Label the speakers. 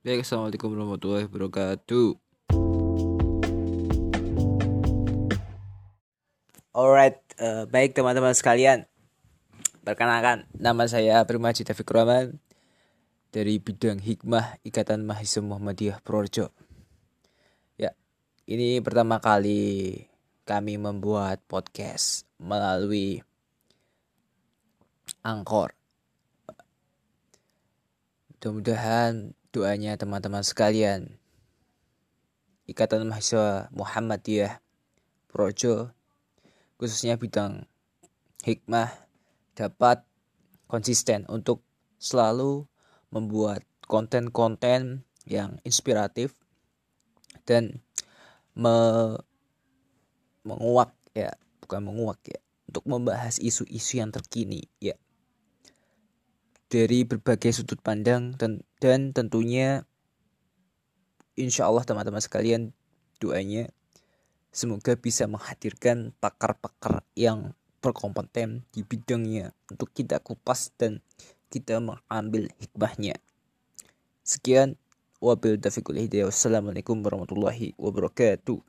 Speaker 1: Baik, Assalamualaikum warahmatullahi wabarakatuh. Alright, uh, baik teman-teman sekalian. Perkenalkan, nama saya Primaji Taufik Rahman dari bidang hikmah Ikatan Mahasiswa Muhammadiyah Purworejo. Ya, ini pertama kali kami membuat podcast melalui Angkor. Mudah-mudahan doanya teman-teman sekalian. Ikatan Mahasiswa Muhammadiyah Projo khususnya bidang hikmah dapat konsisten untuk selalu membuat konten-konten yang inspiratif dan me menguak ya bukan menguak ya untuk membahas isu-isu yang terkini ya dari berbagai sudut pandang dan, tentunya insya Allah teman-teman sekalian doanya semoga bisa menghadirkan pakar-pakar yang berkompeten di bidangnya untuk kita kupas dan kita mengambil hikmahnya. Sekian wabil taufiq Wassalamualaikum warahmatullahi wabarakatuh.